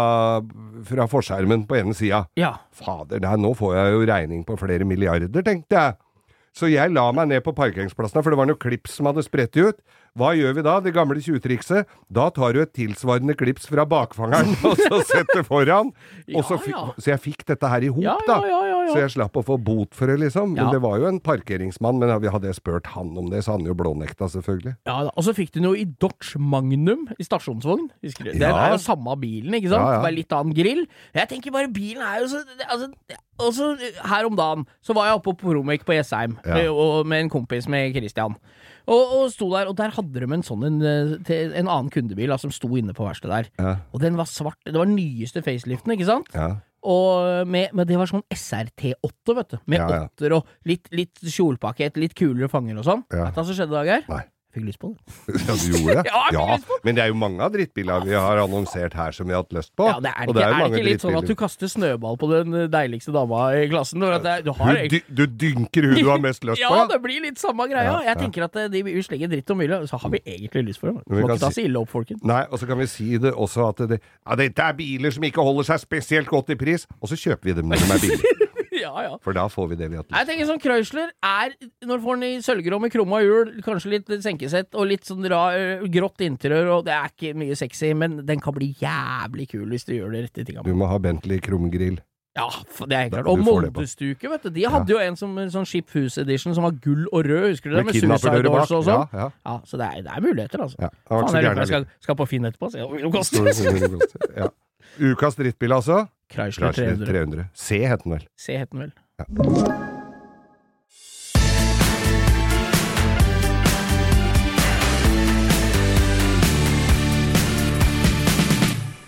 fra forskjermen på ene sida. Ja. Fader, nei, nå får jeg jo regning på flere milliarder, tenkte jeg. Så jeg la meg ned på parkeringsplassen, for det var noe klips som hadde spredt ut. Hva gjør vi da? Det gamle tjuvtrikset. Da tar du et tilsvarende klips fra bakfangeren, og så setter foran. Og så, Ja, så jeg fikk dette her i hop, Ja, da. ja, ja, ja, ja. Så jeg slapp å få bot for det, liksom. Men det var jo en parkeringsmann. Men hadde jeg spurt han om det, så hadde han jo blånekta, selvfølgelig. Ja, da. Og så fikk du den jo i Dodge Magnum i stasjonsvogn. Det? Er jo samme bilen, ikke sant? Ja, ja. Bare litt annen grill. Jeg tenker bare bilen er jo så altså, Og så her om dagen så var jeg oppe på Promec på Jessheim Ja. med en kompis med Christian. Og, og sto der, og der hadde de en sånn en, eh, en annen kundebil da, som sto inne på verkstedet der. Ja. Og den var svart. Det var den nyeste faceliften, ikke sant? Ja. Og med, men det var sånn SRT8, vet du. Med Ja, ja. og litt, litt kjolpakett, litt kulere fanger og sånn. Vet du hva som skjedde i dag her? Nei. Fikk lyst på det. Ja, du gjorde det? Ja, på Men det er jo mange av drittbilene vi har annonsert her som vi har hatt lyst på. Ja, det er, Og ikke, jo er det ikke litt sånn at du kaster snøball på den deiligste dama i klassen? Det, er- du har du, du dynker hun du har mest lyst på, ja. det blir litt samme greia. Ja, Jeg ja. tenker at eh, de slenger dritt om mye, så har vi egentlig lyst for dem. Må ikke ta si- så ille opp, folkens. Nei, og så kan vi si det også at det, ja, dette er biler som ikke holder seg spesielt godt i pris, og så kjøper vi dem når de er billige. Ja, ja. For da får vi det vi har lyst lyst Jeg tenker sånn Chrysler er, når du får den i sølvgrå med krumma hjul, kanskje litt senkesett og litt sånn rar, grått interiør, og det er ikke mye sexy, men den kan bli jævlig kul hvis du gjør de rette tinga. Du må ha Bentley krumgrill. Ja, det er helt klart. Og du får det på. Moldestuke, vet du. De hadde jo en som sånn Ship Edition som var gull og rød, husker du det? Med Med Suicide. Doors og sånn. Ja, ja. Ja, så det er, det er muligheter, altså. ja. Det Faen, jeg jeg skal, skal på Finn etterpå, se hvor mye det koster. det det. Ja. Ukas drittbil, altså? Chrysler Chrysler 300. 300. C het den vel. C het den vel.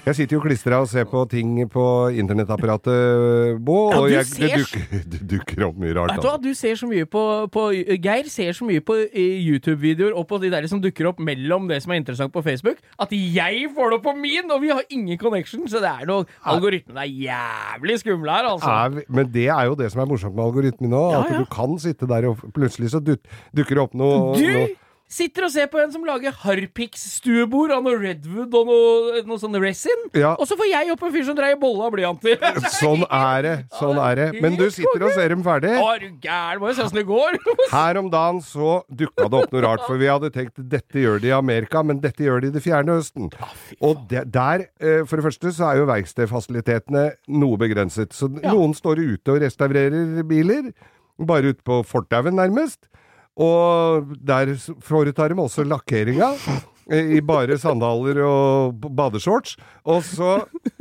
Jeg sitter jo klistra og ser på ting på internettapparatet, Bo, Ja, og jeg, det, dukker, det dukker opp mye rart. Vet du hva, Altså. du ser så mye på, på Geir ser så mye på eh, YouTube-videoer og på de der som dukker opp mellom det som er interessant på Facebook, at jeg får det opp på min, og vi har ingen connection, så det er noe Algoritmene er jævlig skumle her, altså. Er men det er jo det som er morsomt med algoritmen nå. Ja, at ja. du kan sitte der og plutselig så dut, dukker det opp noe, Du noe sitter og ser på en som lager Harpix-stuebord av noe Redwood og noe, noe sånn resin, Ja. og så får jeg opp en fyr som dreier bolle av blyanter. Sånn er det. Sånn er det. Men du sitter og ser dem ferdig. Å, er du gæren? Må jo se åssen det går. Her om dagen så dukka det opp noe rart, for vi hadde tenkt dette gjør de i Amerika, men dette gjør de i det fjerne Østen. Og de, der, eh, for det første, så er jo verkstedfasilitetene noe begrenset. Så Ja. noen står ute og restaurerer biler, bare ute på fortauet nærmest. Og der foretar de også lakkeringa. I bare sandaler og badeshorts. Og så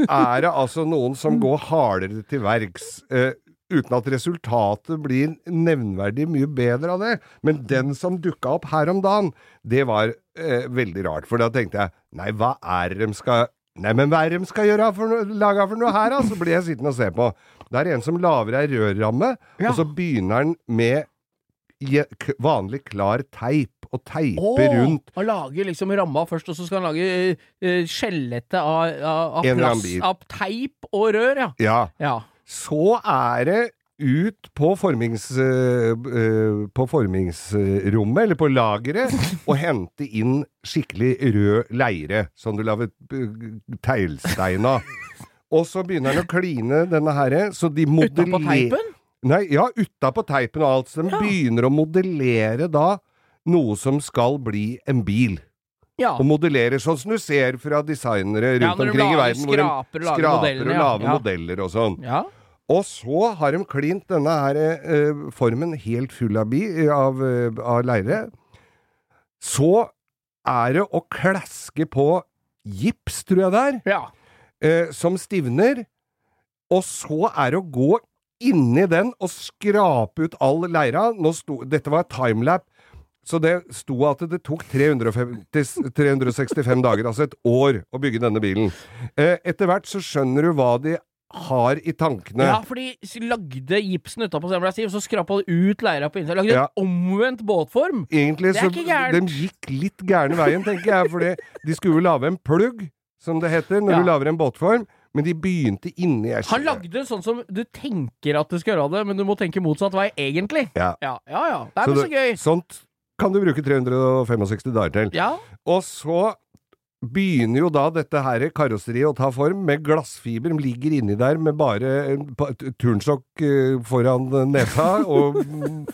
er det altså noen som går hardere til verks. Eh, uten at resultatet blir nevnverdig mye bedre av det. Men den som dukka opp her om dagen, det var eh, veldig rart. For da tenkte jeg nei, hva er det de skal Nei, men hva er det de skal gjøre for noe, lage for noe her, da? Så blir jeg sittende og se på. Det er en som lager ei rørramme, Ja. og så begynner han med k- vanlig klar teip. Og teiper oh, rundt Han lager liksom ramma først, og så skal han lage uh, skjelettet av, av, av bil. av teip og rør, ja. Ja. ja. Så er det ut på, formings, eh, på formingsrommet, eller på lageret, og hente inn skikkelig rød leire, som du lager teglstein av. Og så begynner han å kline denne herre, så de Utapå modellerer teipen? Nei, ja, utapå teipen og alt. Så de Ja. begynner å modellere da noe som skal bli en bil. Ja. Og modellerer sånn som du ser fra designere rundt Ja, omkring i verden, hvor de skraper lager skraper og lager modeller og sånn. ja. Og så har de klint denne her uh, formen helt full av, bi, av, uh, av leire. Så er det å klaske på gips, tror jeg det er, ja. eh, som stivner. Og så er det å gå inni den og skrape ut all leira. Sto, dette var timelap. Så det sto at det tok 350, 365 dager, altså et år, å bygge denne bilen. Eh, etter hvert så skjønner du hva de har i tankene. Ja, for de lagde gipsen utapå og så skrapa de ut leira på innsida. Lagde Ja. en omvendt båtform! Egentlig Det er så ikke gærent. de gikk litt gærne veien, tenker jeg. For de skulle lage en plugg, som det heter, når Ja. du lager en båtform. Men de begynte inni jeg Han lagde det sånn som du tenker at du skal gjøre det, men du må tenke motsatt vei, egentlig. Ja. Ja, ja. ja. Det er Så vel så gøy. Sånt kan du bruke 365 dager til. Ja. Og så begynner jo da dette her karosseriet å ta form med glassfiber. Ligger inni der med bare turnstokk eh, foran nesa og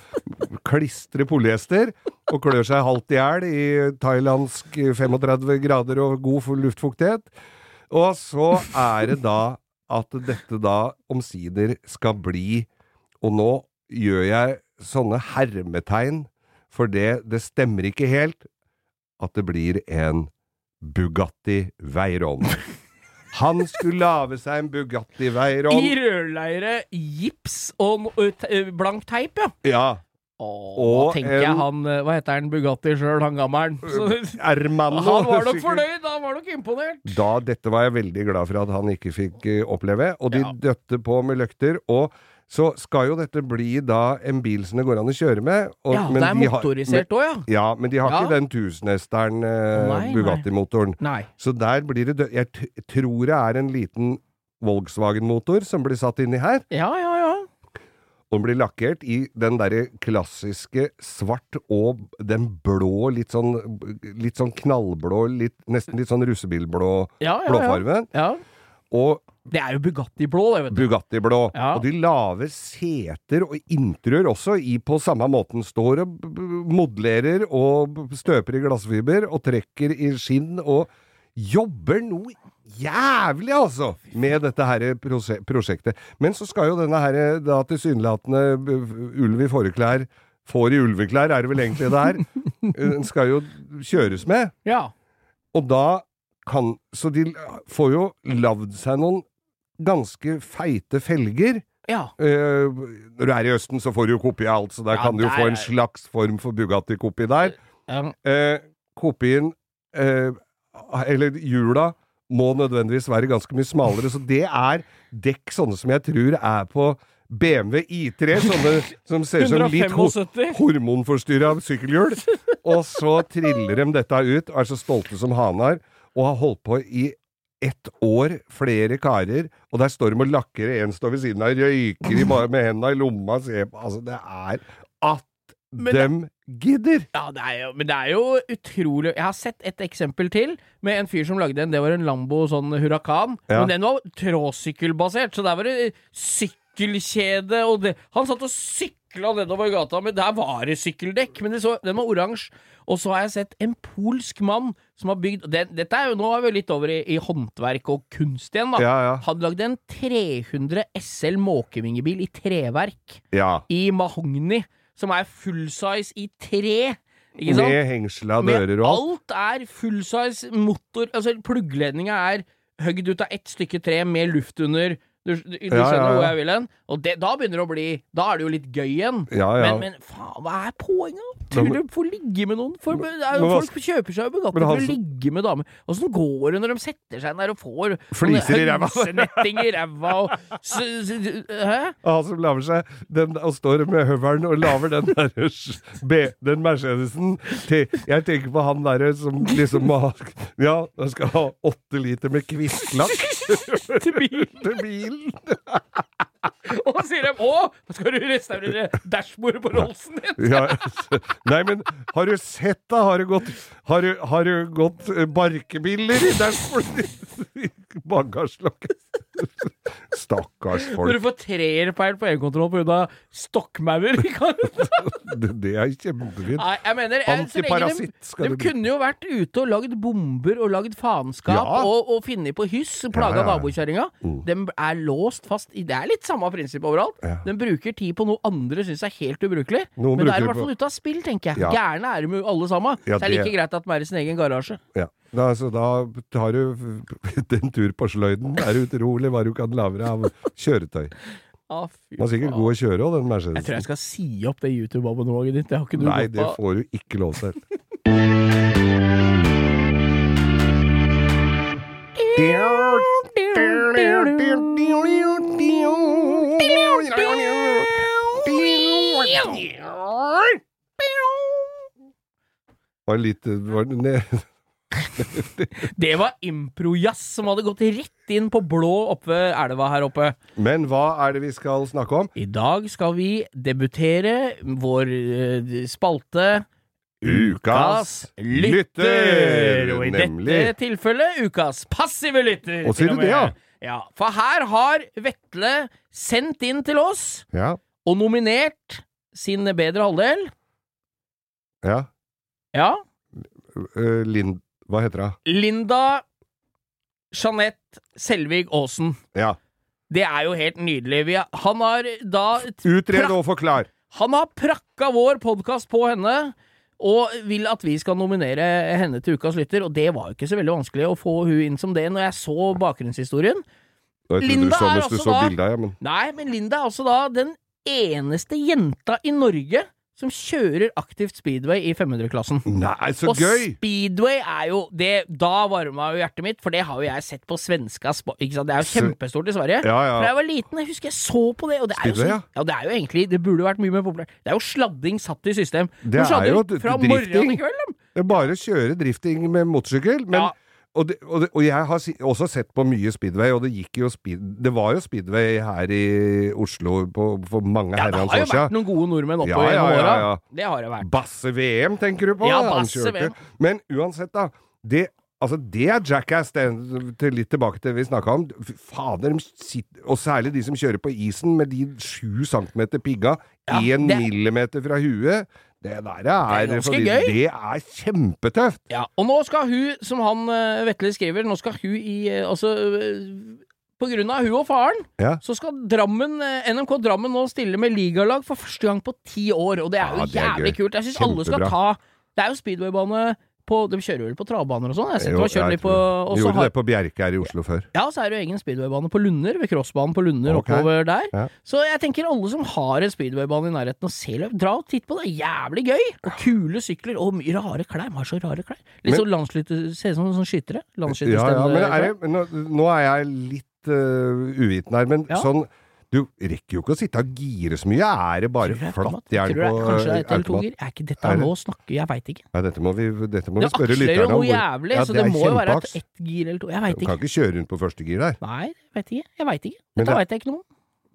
klistrer polyester. Og klør seg halvt i hjel i thailandsk 35 grader og god luftfuktighet. Og så er det da at dette da omsider skal bli Og nå gjør jeg sånne hermetegn, for det, det stemmer ikke helt at det blir en Bugatti Veyron. Han skulle lage seg en Bugatti Veyron. I rødleire, gips og ø, blank teip, ja. Ja. Åh, Og tenker jeg han Hva heter han Bugatti sjøl, han gammelen? Ermanno. Han var nok fornøyd, han var nok imponert. Da, dette var jeg veldig glad for at han ikke fikk eh, oppleve. Og de Ja. døtte på med løkter. Og så skal jo dette bli da en bil som det går an å kjøre med. og- Ja, men det er motorisert òg, ja. Ja, men de har Ja. ikke den tusenhesteren eh. Bugatti-motoren. Så der blir det Jeg tror det er en liten Volkswagen-motor som blir satt inni her. Ja, ja, den blir lakkert i den derre klassiske svart og den blå, litt sånn, litt sånn knallblå, litt, nesten litt sånn russebilblå ja, ja, blåfarven. ja. Og Det er jo Bugatti-blå, det, vet du. Bugatti-blå. Ja. Og de lave seter og interiør også i på samme måten. Står og modellerer og støper i glassfiber og trekker i skinn og jobber noe jævlig, altså, med dette her prosjektet. Men så skal jo denne her da tilsynelatende b- ulv i fåreklær Får i ulveklær, er det vel egentlig det her. Den skal jo kjøres med. Ja. Og da kan Så de får jo lagd seg noen ganske feite felger. Ja. Uh, når du er i Østen, så får du jo kopi av alt, så der Ja, kan du jo få en slags form for Bugatti-kopi der. Eh, kopien uh, Eller hjula må nødvendigvis være ganske mye smalere, så det er dekk sånne som jeg tror er på BMW I3, sånne som ser ut som litt ho 175. hormonforstyrra sykkelhjul. Og så triller de dette ut, og er så stolte som haner, og har holdt på i ett år, flere karer, og der står de og lakker, en står ved siden av, røyker med hendene i lomma, Se på Altså, det er at Men dem gidder! Ja, det er jo, men det er jo utrolig Jeg har sett et eksempel til med en fyr som lagde en. Det var en Lambo sånn Huracan. Ja. Men den var tråsykkelbasert, så der var det sykkelkjede og det Han satt og sykla nedover gata, men der var det sykkeldekk. Men det så, den var oransje. Og så har jeg sett en polsk mann som har bygd det, Dette er jo Nå er vi litt over i, i håndverk og kunst igjen, da. Ja, ja. Han lagde en 300 SL måkevingebil i treverk Ja. i mahogni, som er full size i tre. Ikke sant? Med hengsla dører og alt. alt er full size motor Altså, pluggledninga er høgd ut av ett stykke tre med luft under. Du, du, du Ja, ja, skjønner ja. hvor jeg vil hen? Og det, da begynner det å bli Da er det jo litt gøy igjen. Ja, ja. Men, men faen, hva er poenget? Tror du får ligge med noen? For, men, er Men folk kjøper seg jo Bugatti Men for å ligge med damer. Åssen går det når de setter seg der og får Fliser i ræva. hønsenetting i ræva og Hæ? Han som laver seg den, og står med høvelen og lager den der B, den Mercedesen til Jeg tenker på han derre som liksom må ha Ja, han skal ha åtte liter med kvistlakk Til bilen. til bilen. Og så sier de 'Å, skal du restaurere dashbordet på Rollsen din?' Ja, nei, men har du sett da? Har du gått, har du, har du gått barkebiller i dashbordet i bagasjelokket? Stakkars Når du får treerpeil på egenkontroll pga. stokkmaurer. Det, det er kjempefint. Nei, jeg mener Antiparasitt de, de kunne jo vært ute og lagd bomber og lagd faenskap Ja. og, og funnet på hyss, plaga Ja, ja, nabokjerringa. Mm. De er låst fast i Det er litt samme prinsipp overalt. Ja. De bruker tid på noe andre syns er helt ubrukelig. Noen Men da er i hvert fall ute av spill, tenker jeg. Gærne er de jo alle sammen. Så det er like greit at de er i sin egen garasje. Ja. Da, så da tar du en tur på sløyden. Det er utrolig hva du kan lagre av kjøretøy. Ah, fy Den er sikkert god å kjøre òg, den Jeg tror jeg skal si opp det YouTube-abonnementet ditt. Det har ikke du Nei, det får du ikke lov til. Var litt var ned. Det var improjazz som hadde gått rett inn på blå oppe elva her oppe. Men hva er det vi skal snakke om? I dag skal vi debutere vår eh, spalte Ukas lytter! Og i Nemlig. dette tilfellet ukas passive lytter. Og sier du det, ja? ja? For her har Vetle sendt inn til oss Ja. og nominert sin bedre halvdel. ja. Ja. Uh, Lind... Hva heter hun? Linda Jeanette Selvig Aasen. Ja. Det er jo helt nydelig. Vi han har da Utred og forklar. Han har prakka vår podkast på henne, og vil at vi skal nominere henne til Ukas lytter. Og det var jo ikke så veldig vanskelig å få hun inn som det når jeg så bakgrunnshistorien. Jeg Linda så er altså så da- bildet ja, men Nei, men Linda er altså da den eneste jenta i Norge som kjører aktivt speedway i 500-klassen. Nei, så og gøy! speedway er jo det Da varma jo hjertet mitt, for det har jo jeg sett på svenska ikke sant? Det er jo kjempestort i Sverige. Ja, Da ja. jeg var liten, jeg husker jeg så på det, og det er jo, Speedway, så, ja, det er jo egentlig Det burde vært mye mer populært. Det er jo sladding satt i system. Det er jo d- fra drifting. morgen til kveld. Det er bare kjøre drifting med motorsykkel. Men, Ja. Og, det, og, det, og jeg har også sett på mye speedway, og det gikk jo speed, Det var jo speedway her i Oslo på, for mange Ja, det har jo vært noen gode nordmenn oppe Ja, gjennom ja, ja, ja. Det har det vært. Basse-VM, tenker du på? Ja, Basse-VM. Men uansett, da. Det, altså, det er jackass, det, til litt tilbake til det vi snakka om. Fader, og særlig de som kjører på isen med de sju centimeter pigga, Ja, én ja, millimeter fra huet. Det der er, ganske fordi gøy. Det er kjempetøft! Ja, og nå skal hun, som han uh, Vetle skriver, nå skal hun i eh, Altså eh, på grunn av hun og faren, Ja. så skal Drammen, eh, NMK Drammen nå stille med ligalag for første gang på ti år, og det er jo Ja, det er jævlig gøy. kult. Jeg syns alle skal ta Det er jo speedwaybane på De kjører vel på travbaner og sånn? Jeg Jo, jeg litt på så gjorde har- det på Bjerke her i Oslo før. Ja, så er det jo egen speedwaybane på Lunder, ved crossbanen på Lunder okay. oppover der. Ja. Så jeg tenker alle som har en speedwaybane i nærheten og ser løp, dra og titt på det. Jævlig gøy! Og kule sykler, og mye rare klær. De har så rare klær. Litt Men- sånn landsskytter... Ser ut som sånn skyttere. Ja, ja, men er nå, nå er jeg litt uh, uviten her, men Ja. sånn Du rekker jo ikke å sitte og gire så mye. Er det bare jeg flatt automat. jern på Kanskje det er ett eller to automat? gir. Er ikke dette Er det- nå snakker Jeg veit ikke. Nei, dette må vi, dette må vi Det spørre aksler jo noe jævlig, Ja, så det, det må jo være et ett gir eller to. Jeg veit Du kan ikke kjøre rundt på første gir der. Nei, jeg veit ikke. Jeg veit ikke. Dette det- veit jeg ikke noe om.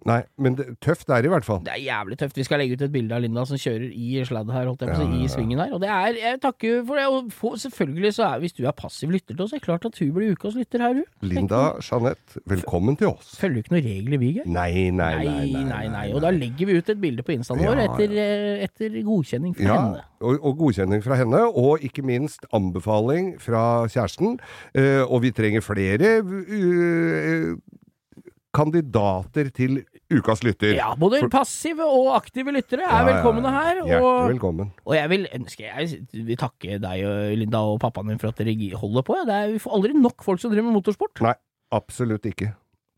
Nei, men det, tøft er det i hvert fall. Det er jævlig tøft. Vi skal legge ut et bilde av Linda som kjører i sladd her, holdt jeg på å si, Ja, ja, i svingen her. Og det er Jeg takker for det. Og for, selvfølgelig så er Hvis du er passiv lytter til oss, er det klart at hun blir ukas lytter her, hun. Linda Jeanette, velkommen til oss. Følger du ikke noen regler, vi, Geir. Nei, nei, Nei, nei, nei. Og da legger vi ut et bilde på instaen vår etter, eh, etter godkjenning fra Ja, henne. og, og godkjenning fra henne, og ikke minst anbefaling fra kjæresten. Uh, og vi trenger flere uh, kandidater til ukas lytter. Ja, både For- passive og aktive lyttere er Ja, velkomne her. Hjertelig Og, velkommen. og jeg vil ønske Jeg vil takke deg og Linda og pappaen din for at dere holder på. Det er, vi får aldri nok folk som driver med motorsport. Nei, absolutt ikke.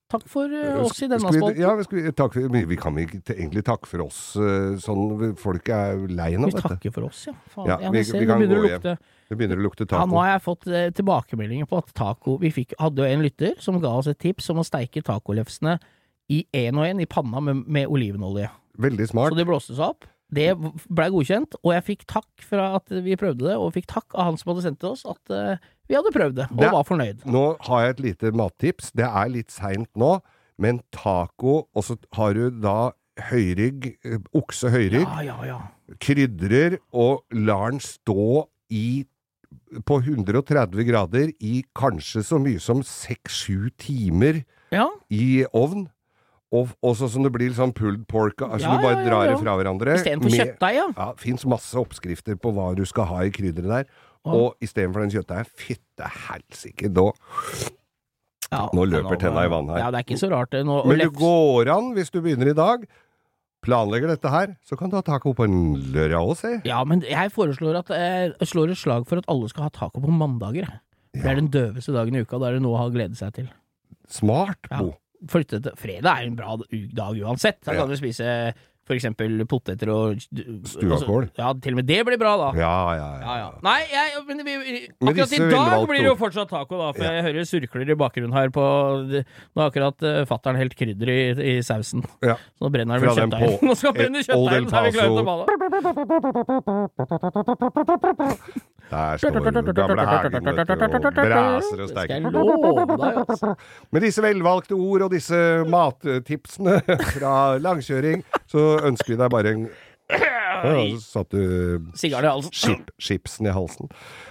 Takk for eh, oss i denne vi- spalten. Ja, vi, takk for, vi vi kan ikke egentlig takke for oss eh, sånn Folk er lei nå, Vi vet du. takker for oss, ja. Faen, Ja, vi- ser vi kan gå lukte. Det begynner å lukte Ja, nå har jeg fått eh, tilbakemeldinger på at taco Vi fikk, hadde jo en lytter som ga oss et tips om å steike tacolefsene i én og én i panna med, med olivenolje. Veldig smart. Så det blåste seg opp. Det blei godkjent, og jeg fikk takk for at vi prøvde det, og fikk takk av han som hadde sendt til oss at uh, vi hadde prøvd det, og Det- var fornøyd. Nå har jeg et lite mattips. Det er litt seint nå, men taco, og så har du da høyrygg, eh, okse høyrygg, Ja, ja, ja. krydrer og lar den stå i på 130 grader i kanskje så mye som 6-7 timer Ja, i ovn. Og, også som det blir sånn pulled pork, altså Ja, du bare ja, ja, drar ja. det fra hverandre. Istedenfor kjøttdeig, ja. Ja, det fins masse oppskrifter på hva du skal ha i krydderet der. Ah. Og istedenfor den kjøttdeigen, fytte helsike, da ja. Nå løper tenna i vann her. Ja, det er ikke så rart det. Nå, Men det går an, hvis du begynner i dag, planlegger dette her, så kan du ha taco på en lørdag òg, si. Ja, men jeg foreslår at eh, jeg slår et slag for at alle skal ha taco på mandager. Det er den døveste dagen i uka. Da er det noe å ha glede seg til. Smart, Ja. Bo. Fredag er en bra dag uansett. Da kan du spise for eksempel poteter og Stuakål. Altså, ja, til og med det blir bra, da. Ja, ja, ja. Ja, ja. Nei, jeg, men vi, akkurat i dag blir det jo fortsatt taco, da. For jeg hører surkler i bakgrunnen her på Nå har akkurat uh, fatter'n helt krydder i, i sausen. Ja. Så nå brenner han vel kjøttdeigen. Nå skal han brenne kjøttdeigen, så er vi klare til å bade. Der står gamle Hagen og braser og steker. Med disse velvalgte ord og disse mattipsene fra langkjøring, så ønsker vi deg bare en ja, Så satt du Sigaren i halsen. skipsen i halsen.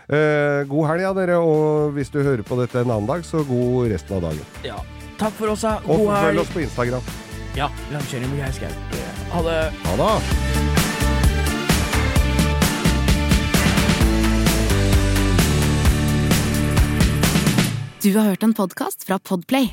Eh, god helg, ja, dere. Og hvis du hører på dette en annen dag, så god resten av dagen. Ja. Takk for oss, da. Og følg oss på Instagram. Ja, langkjøring med Geir Skau. Ha det. Ha det! Du har hørt en podkast fra Podplay.